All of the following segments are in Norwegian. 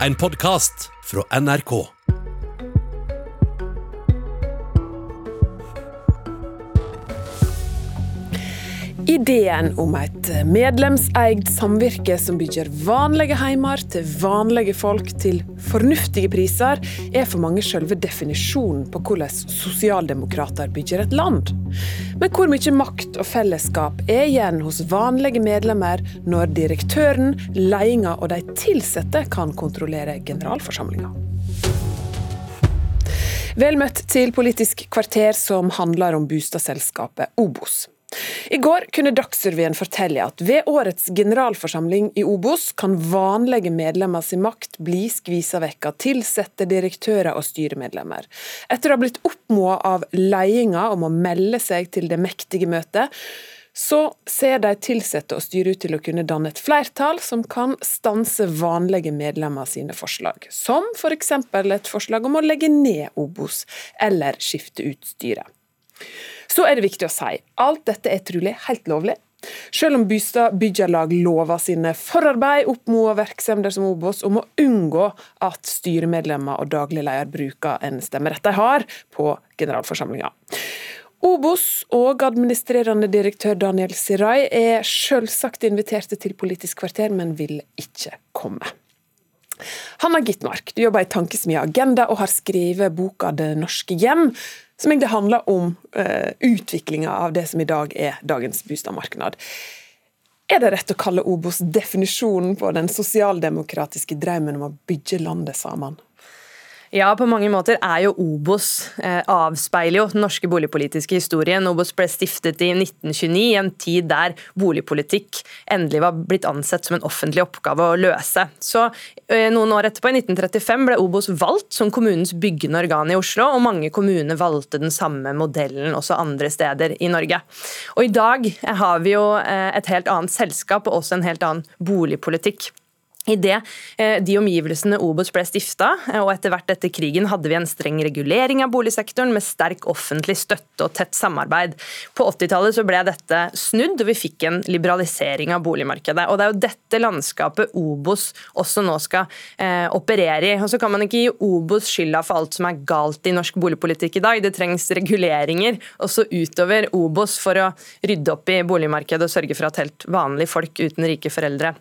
en podkast fra NRK. Ideen om et medlemseid samvirke som bygger vanlige heimer til vanlige folk til fornuftige priser, er for mange selve definisjonen på hvordan sosialdemokrater bygger et land. Men hvor mye makt og fellesskap er igjen hos vanlige medlemmer når direktøren, ledelsen og de ansatte kan kontrollere generalforsamlinga? Vel møtt til Politisk kvarter, som handler om boligselskapet Obos. I går kunne Dagsrevyen fortelle at ved årets generalforsamling i Obos kan vanlige medlemmer sin makt bli skvisa vekk av ansatte, direktører og styremedlemmer. Etter å ha blitt oppmoda av ledelsen om å melde seg til det mektige møtet, så ser de ansatte og styret ut til å kunne danne et flertall som kan stanse vanlige medlemmer sine forslag, som f.eks. For et forslag om å legge ned Obos eller skifte ut styret. Så er det viktig å si alt dette er trolig helt lovlig. Selv om Bystad byggerlag lover sine forarbeid opp mot virksomheter som Obos om å unngå at styremedlemmer og daglig leder bruker en stemmerett de har på generalforsamlinga. Obos og administrerende direktør Daniel Sirai er selvsagt inviterte til Politisk kvarter, men vil ikke komme. Hanna Gitmark, du jobber i tankesmia Agenda og har skrevet boka Det norske hjem, som egentlig handler om uh, utviklinga av det som i dag er dagens boligmarked. Er det rett å kalle Obos definisjonen på den sosialdemokratiske drømmen om å bygge landet sammen? Ja, på mange måter er jo Obos eh, avspeiler jo den norske boligpolitiske historien. Obos ble stiftet i 1929, i en tid der boligpolitikk endelig var blitt ansett som en offentlig oppgave å løse. Så eh, Noen år etterpå, i 1935, ble Obos valgt som kommunens byggende organ i Oslo, og mange kommuner valgte den samme modellen også andre steder i Norge. Og I dag har vi jo eh, et helt annet selskap og også en helt annen boligpolitikk. I det eh, de omgivelsene Obos ble stifta, eh, og etter hvert etter krigen hadde vi en streng regulering av boligsektoren med sterk offentlig støtte og tett samarbeid. På 80-tallet ble dette snudd, og vi fikk en liberalisering av boligmarkedet. Og Det er jo dette landskapet Obos også nå skal eh, operere i. Og Så kan man ikke gi Obos skylda for alt som er galt i norsk boligpolitikk i dag. Det trengs reguleringer også utover Obos for å rydde opp i boligmarkedet og sørge for at helt vanlige folk uten rike foreldre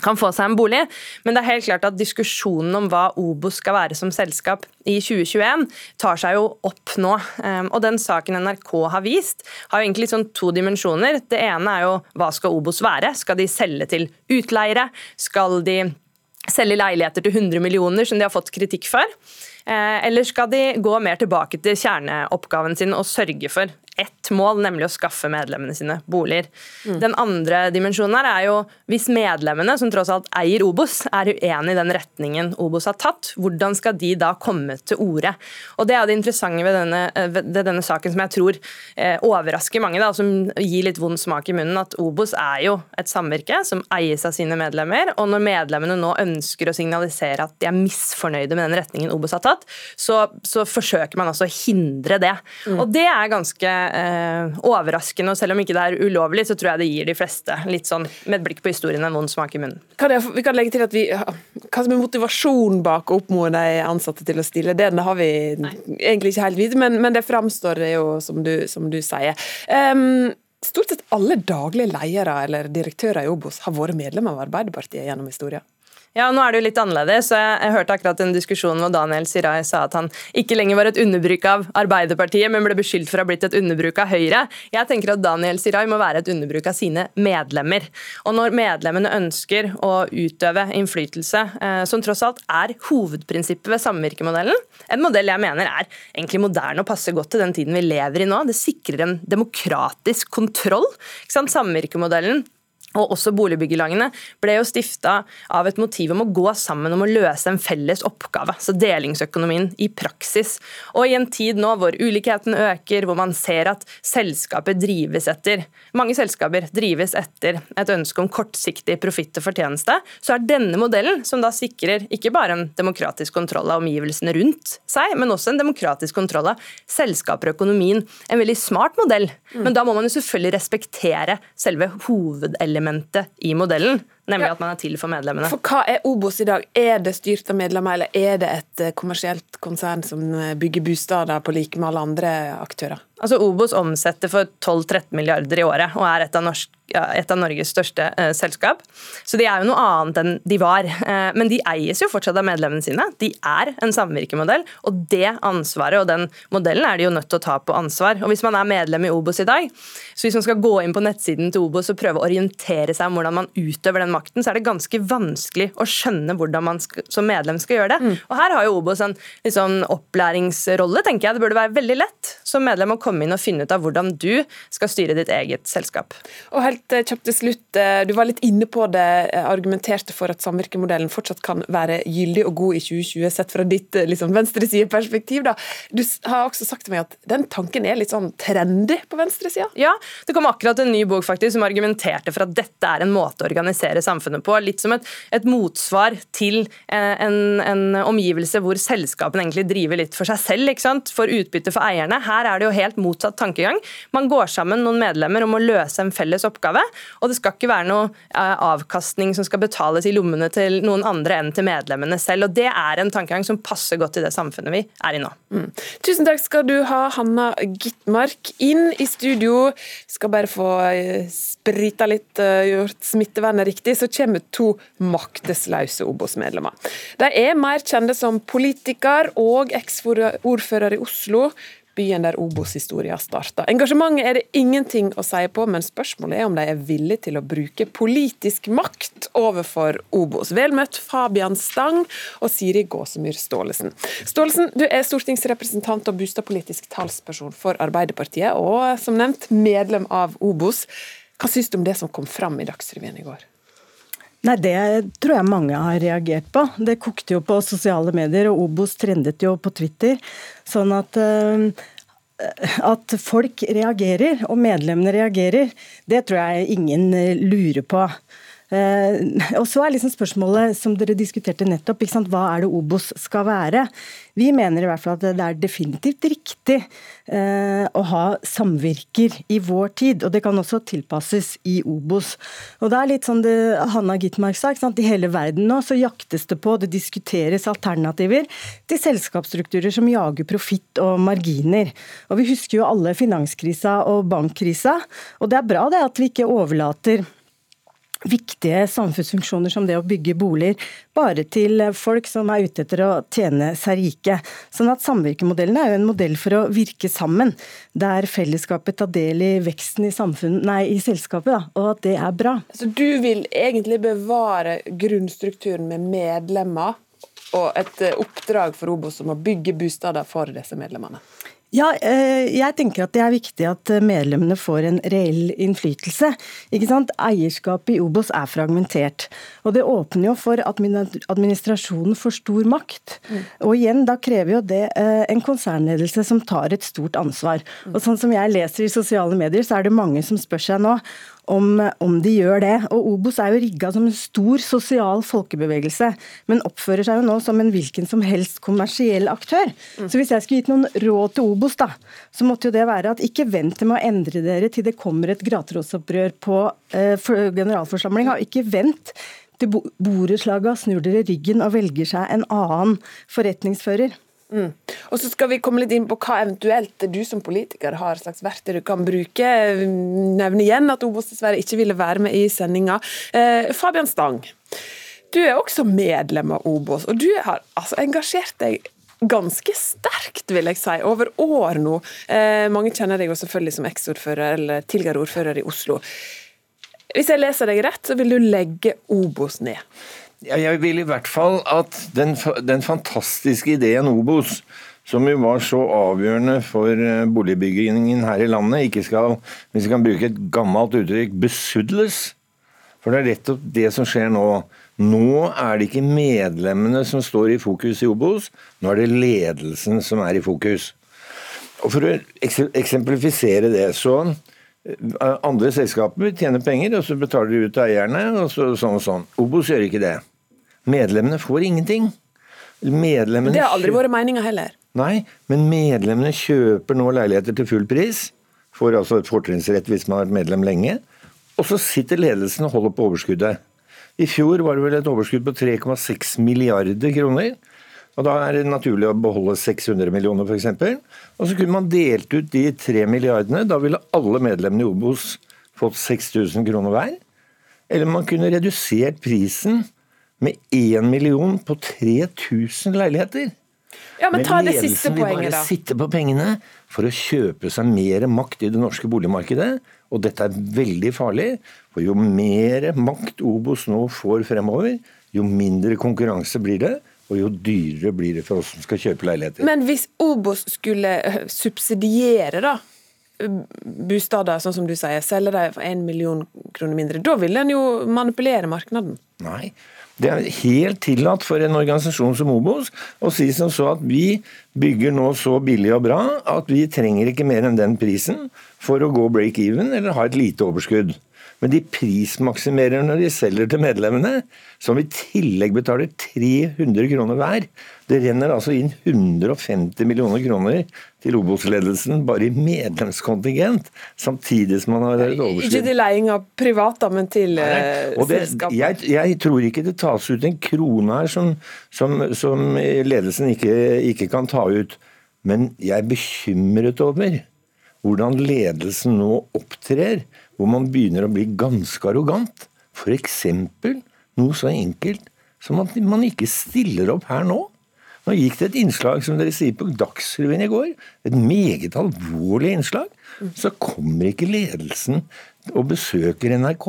kan få seg en bolig. Men det er helt klart at diskusjonen om hva Obos skal være som selskap i 2021, tar seg jo opp nå. Ehm, og den saken NRK har vist, har egentlig sånn to dimensjoner. Det ene er jo hva skal Obos være? Skal de selge til utleiere? Skal de selge leiligheter til 100 millioner, som de har fått kritikk for? Eh, eller skal de gå mer tilbake til kjerneoppgaven sin og sørge for ett mål, nemlig å skaffe medlemmene sine boliger. Mm. Den andre dimensjonen her er jo hvis medlemmene, som tross alt eier Obos, er uenig i den retningen Obos har tatt, hvordan skal de da komme til orde? Og Det er det interessante ved denne, ved denne saken som jeg tror eh, overrasker mange, da, som gir litt vond smak i munnen, at Obos er jo et samvirke som eies av sine medlemmer. og Når medlemmene nå ønsker å signalisere at de er misfornøyde med den retningen Obos har tatt, så, så forsøker man altså å hindre det. Mm. Og Det er ganske eh, overraskende. og Selv om ikke det er ulovlig, så tror jeg det gir de fleste litt sånn med et blikk på historien en vond smak i munnen. Kan jeg, vi kan legge til at vi, Hva som er motivasjonen bak å oppmode de ansatte til å stille, det, har vi Nei. egentlig ikke helt vite, men, men, det framstår jo som du, som du sier. Um, Stort sett alle daglige ledere eller direktører i Obos har vært medlemmer av Arbeiderpartiet gjennom historien. Ja, nå er det jo litt annerledes. Jeg, hørte akkurat en diskusjon hvor Daniel Sirai sa at han ikke lenger var et underbruk av Arbeiderpartiet, men ble beskyldt for å ha blitt et underbruk av Høyre. Jeg tenker at Daniel Sirai må være et underbruk av sine medlemmer. Og når medlemmene ønsker å utøve innflytelse, eh, som tross alt er hovedprinsippet ved samvirkemodellen, en modell jeg mener er egentlig moderne og passer godt til den tiden vi lever i nå, det sikrer en demokratisk kontroll. Samvirkemodellen og også boligbyggelagene, ble jo stifta av et motiv om å gå sammen om å løse en felles oppgave. Så delingsøkonomien i praksis. Og i en tid nå hvor ulikheten øker, hvor man ser at selskaper drives etter Mange selskaper drives etter et ønske om kortsiktig profitt og fortjeneste, så er denne modellen, som da sikrer ikke bare en demokratisk kontroll av omgivelsene rundt seg, men også en demokratisk kontroll av selskaper og økonomien, en veldig smart modell. Men da må man jo selvfølgelig respektere selve hovedelementet kjerneelementet i modellen. Nemlig ja. at man er til for medlemmene. For Hva er Obos i dag? Er det styrt av medlemmer, eller er det et eh, kommersielt konsern som eh, bygger bostader på like med alle andre aktører? Altså Obos omsetter for 12-13 milliarder i året og er et av, norsk, et av Norges største eh, selskap. Så de er jo noe annet enn de var. Eh, men de eies jo fortsatt av medlemmene sine. De er en samvirkemodell, og det ansvaret og den modellen er de jo nødt til å ta på ansvar. Og Hvis man er medlem i Obos i dag, så hvis man skal gå inn på nettsiden til Obos og prøve å orientere seg om hvordan man utøver den makten, så er det ganske vanskelig å skjønne hvordan man skal, som medlem skal gjøre det. Mm. Og Her har jo Obos en liksom, opplæringsrolle, tenker jeg. Det burde være veldig lett som medlem å komme komme inn og finne ut av hvordan du skal styre ditt eget selskap. Og helt eh, kjapt til slutt, eh, Du var litt inne på det, eh, argumenterte for at samvirkemodellen fortsatt kan være gyldig og god i 2020, sett fra ditt liksom, venstresideperspektiv. Du har også sagt til meg at den tanken er litt sånn trendy på venstresida? Ja, det kom akkurat en ny bok faktisk som argumenterte for at dette er en måte å organisere samfunnet på. Litt som et, et motsvar til en, en, omgivelse hvor selskapene egentlig driver litt for seg selv, ikke sant? for utbytte for eierne. Her er det jo helt motsatt tankegang. Man går sammen noen medlemmer om å løse en felles oppgave, og det skal ikke være noe eh, avkastning som skal betales i lommene til noen andre enn til medlemmene selv. og Det er en tankegang som passer godt i det samfunnet vi er i nå. Mm. Tusen takk skal du ha, Hanna Gitmark. Inn i studio, skal bare få eh, sprita litt, eh, gjort smittevernet riktig, så kommer to maktesløse Obos-medlemmer. De er mer kjente som politiker og eksordfører i Oslo byen der Obos-historia starta. Engasjementet er det ingenting å si på, men spørsmålet er om de er villige til å bruke politisk makt overfor Obos. Vel møtt Fabian Stang og Siri Gåsemyr Staalesen. Staalesen, du er stortingsrepresentant og boligpolitisk talsperson for Arbeiderpartiet, og som nevnt medlem av Obos. Hva syns du om det som kom fram i Dagsrevyen i går? Nei, Det tror jeg mange har reagert på. Det kokte jo på sosiale medier, og Obos trendet jo på Twitter. Sånn at uh, at folk reagerer, og medlemmene reagerer, det tror jeg ingen lurer på. Eh, og så er liksom spørsmålet som dere diskuterte nettopp, hva er det Obos skal være? Vi mener i hvert fall at det er definitivt riktig eh, å ha samvirker i vår tid, og det kan også tilpasses i Obos. Og det er litt sånn det Hanna Gitmark sa, i hele verden nå så jaktes det på, det diskuteres alternativer til selskapsstrukturer som jager profitt og marginer. Og vi husker jo alle finanskrisa og bankkrisa, og det er bra det at vi ikke overlater viktige samfunnsfunksjoner som det å bygge boliger, bare til folk som er ute etter å tjene seg rike. Sånn at Samvirkemodellen er jo en modell for å virke sammen, der fellesskapet tar del i veksten i, nei, i selskapet, da, og at det er bra. Så du vil egentlig bevare grunnstrukturen med medlemmer og et oppdrag for Obos om å bygge bostader for disse medlemmene? Ja, eh, jeg tenker at det er viktig at eh, medlemmene får en reell innflytelse. Ikke sant? Eierskapet i Obos er fragmentert. Og det åpner jo for at administrasjonen får stor makt. Mm. Og igjen, da krever jo det eh, en konsernledelse som tar et stort ansvar. Og sånn som jeg leser i sosiale medier, så er det mange som spør seg nå om, om, de gjør det. Og Obos er jo rigga som en stor sosial folkebevegelse, men oppfører seg jo nå som en hvilken som helst kommersiell aktør. Så hvis jeg skulle gitt noen råd til Obos, da, så måtte jo det være at ikke vent med å endre dere til det kommer et grasrotopprør på eh, generalforsamlinga. Ikke vent til borettslaga snur dere ryggen og velger seg en annen forretningsfører. Mm. Og så skal vi komme litt inn på hva eventuelt du som politiker har slags verktøy du kan bruke. Nevne igjen at Obos dessverre ikke ville være med i sendinga. Eh, Fabian Stang, du er også medlem av Obos, og du har altså engasjert deg ganske sterkt, vil jeg si, over år nå. Eh, mange kjenner deg jo selvfølgelig som eksordfører eller tidligere ordfører i Oslo. Hvis jeg leser deg rett, så vil du legge Obos ned? Jeg vil i hvert fall at den, den fantastiske ideen Obos, som jo var så avgjørende for eh, boligbyggingen her i landet, ikke skal, hvis vi kan bruke et gammelt uttrykk, besudles. For det er rett og det som skjer nå. Nå er det ikke medlemmene som står i fokus i Obos, nå er det ledelsen som er i fokus. Og For å eksemplifisere det, så eh, andre selskaper tjener penger, og så betaler de ut til eierne, og så, sånn og sånn. Obos gjør ikke det. Medlemmene får ingenting. Medlemmene det har aldri vært meninga heller. Nei, men medlemmene kjøper nå leiligheter til full pris. Får altså et fortrinnsrett hvis man har vært medlem lenge. Og så sitter ledelsen og holder på overskuddet. I fjor var det vel et overskudd på 3,6 milliarder kroner. Og Da er det naturlig å beholde 600 millioner f.eks. Og så kunne man delt ut de tre milliardene. Da ville alle medlemmene i Obos fått 6000 kroner hver. Eller man kunne redusert prisen med 1 million på 3000 leiligheter. Ja, Men ta det siste poenget, da. ledelsen vil bare sitte på pengene for å kjøpe seg mer makt i det norske boligmarkedet. Og dette er veldig farlig, for jo mer makt Obos nå får fremover, jo mindre konkurranse blir det, og jo dyrere blir det for oss som skal kjøpe leiligheter. Men hvis Obos skulle eh, subsidiere da, bostader, sånn som du sier, selge dem for 1 million kroner mindre, da vil en jo manipulere markedet. Nei. Det er helt tillatt for en organisasjon som Obos å si som så at vi bygger nå så billig og bra at vi trenger ikke mer enn den prisen for å gå break even eller ha et lite overskudd. Men de prismaksimerer når de selger til medlemmene, som i tillegg betaler 300 kroner hver. Det renner altså inn 150 millioner kroner til Obos-ledelsen bare i medlemskontingent, samtidig som man har et Ikke til leiing av private, men til eh, selskapet. jeg, jeg tror ikke det tas ut en krone her som, som, som ledelsen ikke, ikke kan ta ut. Men jeg er bekymret over hvordan ledelsen nå opptrer, hvor man begynner å bli ganske arrogant. F.eks. noe så enkelt som at man ikke stiller opp her nå. Nå gikk det et innslag som dere sier på Dagsrevyen i går, et meget alvorlig innslag. Så kommer ikke ledelsen og besøker NRK.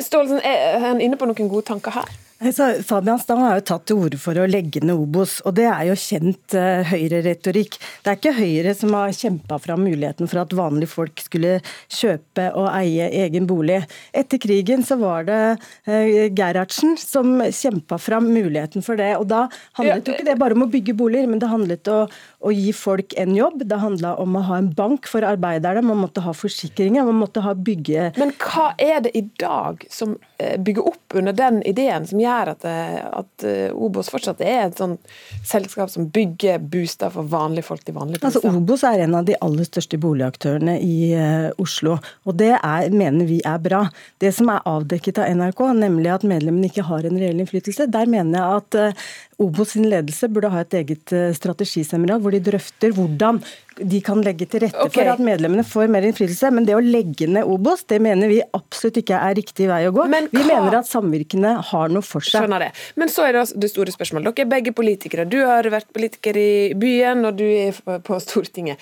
Stålsen, er han inne på noen gode tanker her? Fabian Stang har jo tatt til orde for å legge ned Obos, og det er jo kjent uh, Høyre-retorikk. Det er ikke Høyre som har kjempa fram muligheten for at vanlige folk skulle kjøpe og eie egen bolig. Etter krigen så var det uh, Gerhardsen som kjempa fram muligheten for det. og Da handlet jo ikke det bare om å bygge boliger, men det handlet om å gi folk en jobb. Det handla om å ha en bank for arbeiderne, man måtte ha forsikringer, man måtte ha bygge... Men hva er det i dag som eh, bygger opp under den ideen som gjør at, eh, at eh, Obos fortsatt er et sånt selskap som bygger bostad for vanlige folk til vanlige Altså. Obos er en av de aller største boligaktørene i Oslo, og det er, mener vi er bra. Det som er avdekket av NRK, nemlig at medlemmene ikke har en reell innflytelse, der mener jeg at Obos sin ledelse burde ha et eget strategiseminar hvor de drøfter hvordan de kan legge til rette okay. for at medlemmene får mer innflytelse. Men det å legge ned Obos, det mener vi absolutt ikke er riktig vei å gå. Men Vi hva- mener at samvirkene har noe for seg. Skjønner det. Men så er det det store spørsmålet. Dere er begge politikere. Du har vært politiker i byen, og du er på- på Stortinget.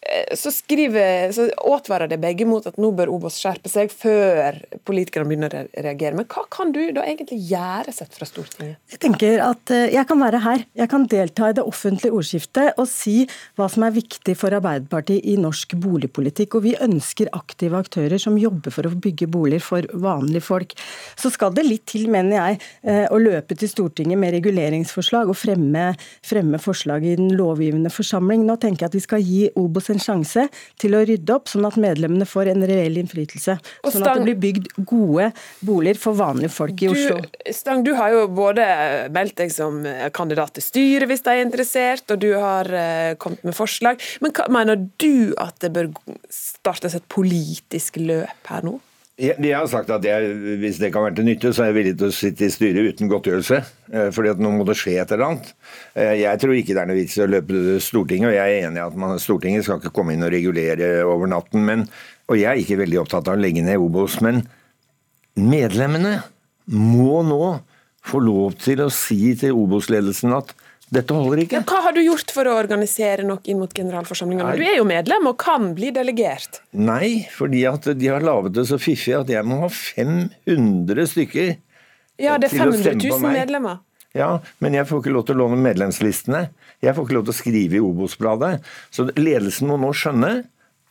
Eh, Så skriver, så advarer det begge mot at nå bør Obos skjerpe seg før politikerne begynner å reagere. Men hva kan du da egentlig gjøre sett fra Stortinget? Jeg tenker at eh, jeg kan være her. Jeg kan delta i det offentlige ordskiftet og si hva som er viktig for Arbeiderpartiet i norsk boligpolitikk. Og vi ønsker aktive aktører som jobber for å bygge boliger for vanlige folk. Så skal det litt til, mener jeg, eh, å løpe til Stortinget med reguleringsforslag og fremme, fremme forslag i den lovgivende forsamling. Nå tenker jeg at vi skal gi Obos en sjanse til å rydde opp, sånn at medlemmene får en reell innflytelse. Sånn at det blir bygd gode boliger for vanlige folk i Oslo. Du, Stang, du har jo både meldt deg som eh, kandidat til styret hvis de er interessert, og du har eh, kommet med forslag. Men hva, mener du at det bør startes et politisk løp her nå? Jeg, har sagt at jeg, hvis det kan være til nytte, så er jeg villig til å sitte i styret uten godtgjørelse. eh, fordi at nå må det skje et eller annet. Eh, Jeg tror ikke det er noe vits i å løpe Stortinget, og jeg er enig i at man, Stortinget skal ikke komme inn og regulere over natten. Men, og jeg er ikke veldig opptatt av å legge ned Obos, men medlemmene må nå få lov til å si til Obos-ledelsen at dette holder ikke. Ja, hva har du gjort for å organisere noe inn mot generalforsamlingene? Du er jo medlem og kan bli delegert. Nei, fordi at de har laget det så fiffig at jeg må ha 500 stykker Ja, det er Til å 500 stemme på 000 meg. medlemmer. Ja, men jeg får ikke lov til å låne medlemslistene. Jeg får ikke lov til å skrive i Obos-bladet. Så ledelsen må nå skjønne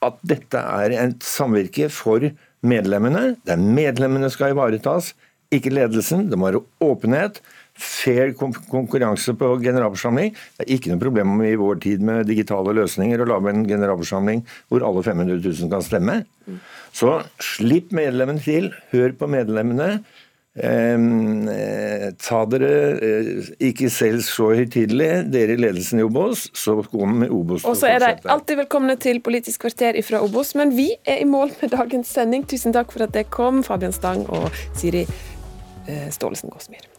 at dette er et samvirke for medlemmene. Der medlemmene skal ivaretas, ikke ledelsen. Det må være åpenhet. Fair konkurranse på generalforsamling. Det er ikke noe problem i vår tid med digitale løsninger å lage en generalforsamling hvor alle 500 000 kan stemme. Så slipp medlemmene til, hør på medlemmene. Eh, ta dere eh, ikke selv så høytidelig, dere i ledelsen i Obos, så kommer Obos Og så er de alltid velkomne til Politisk kvarter fra Obos, men vi er i mål med dagens sending. Tusen takk for at dere kom, Fabian Stang og Siri eh, Staalesen Gåsmyr.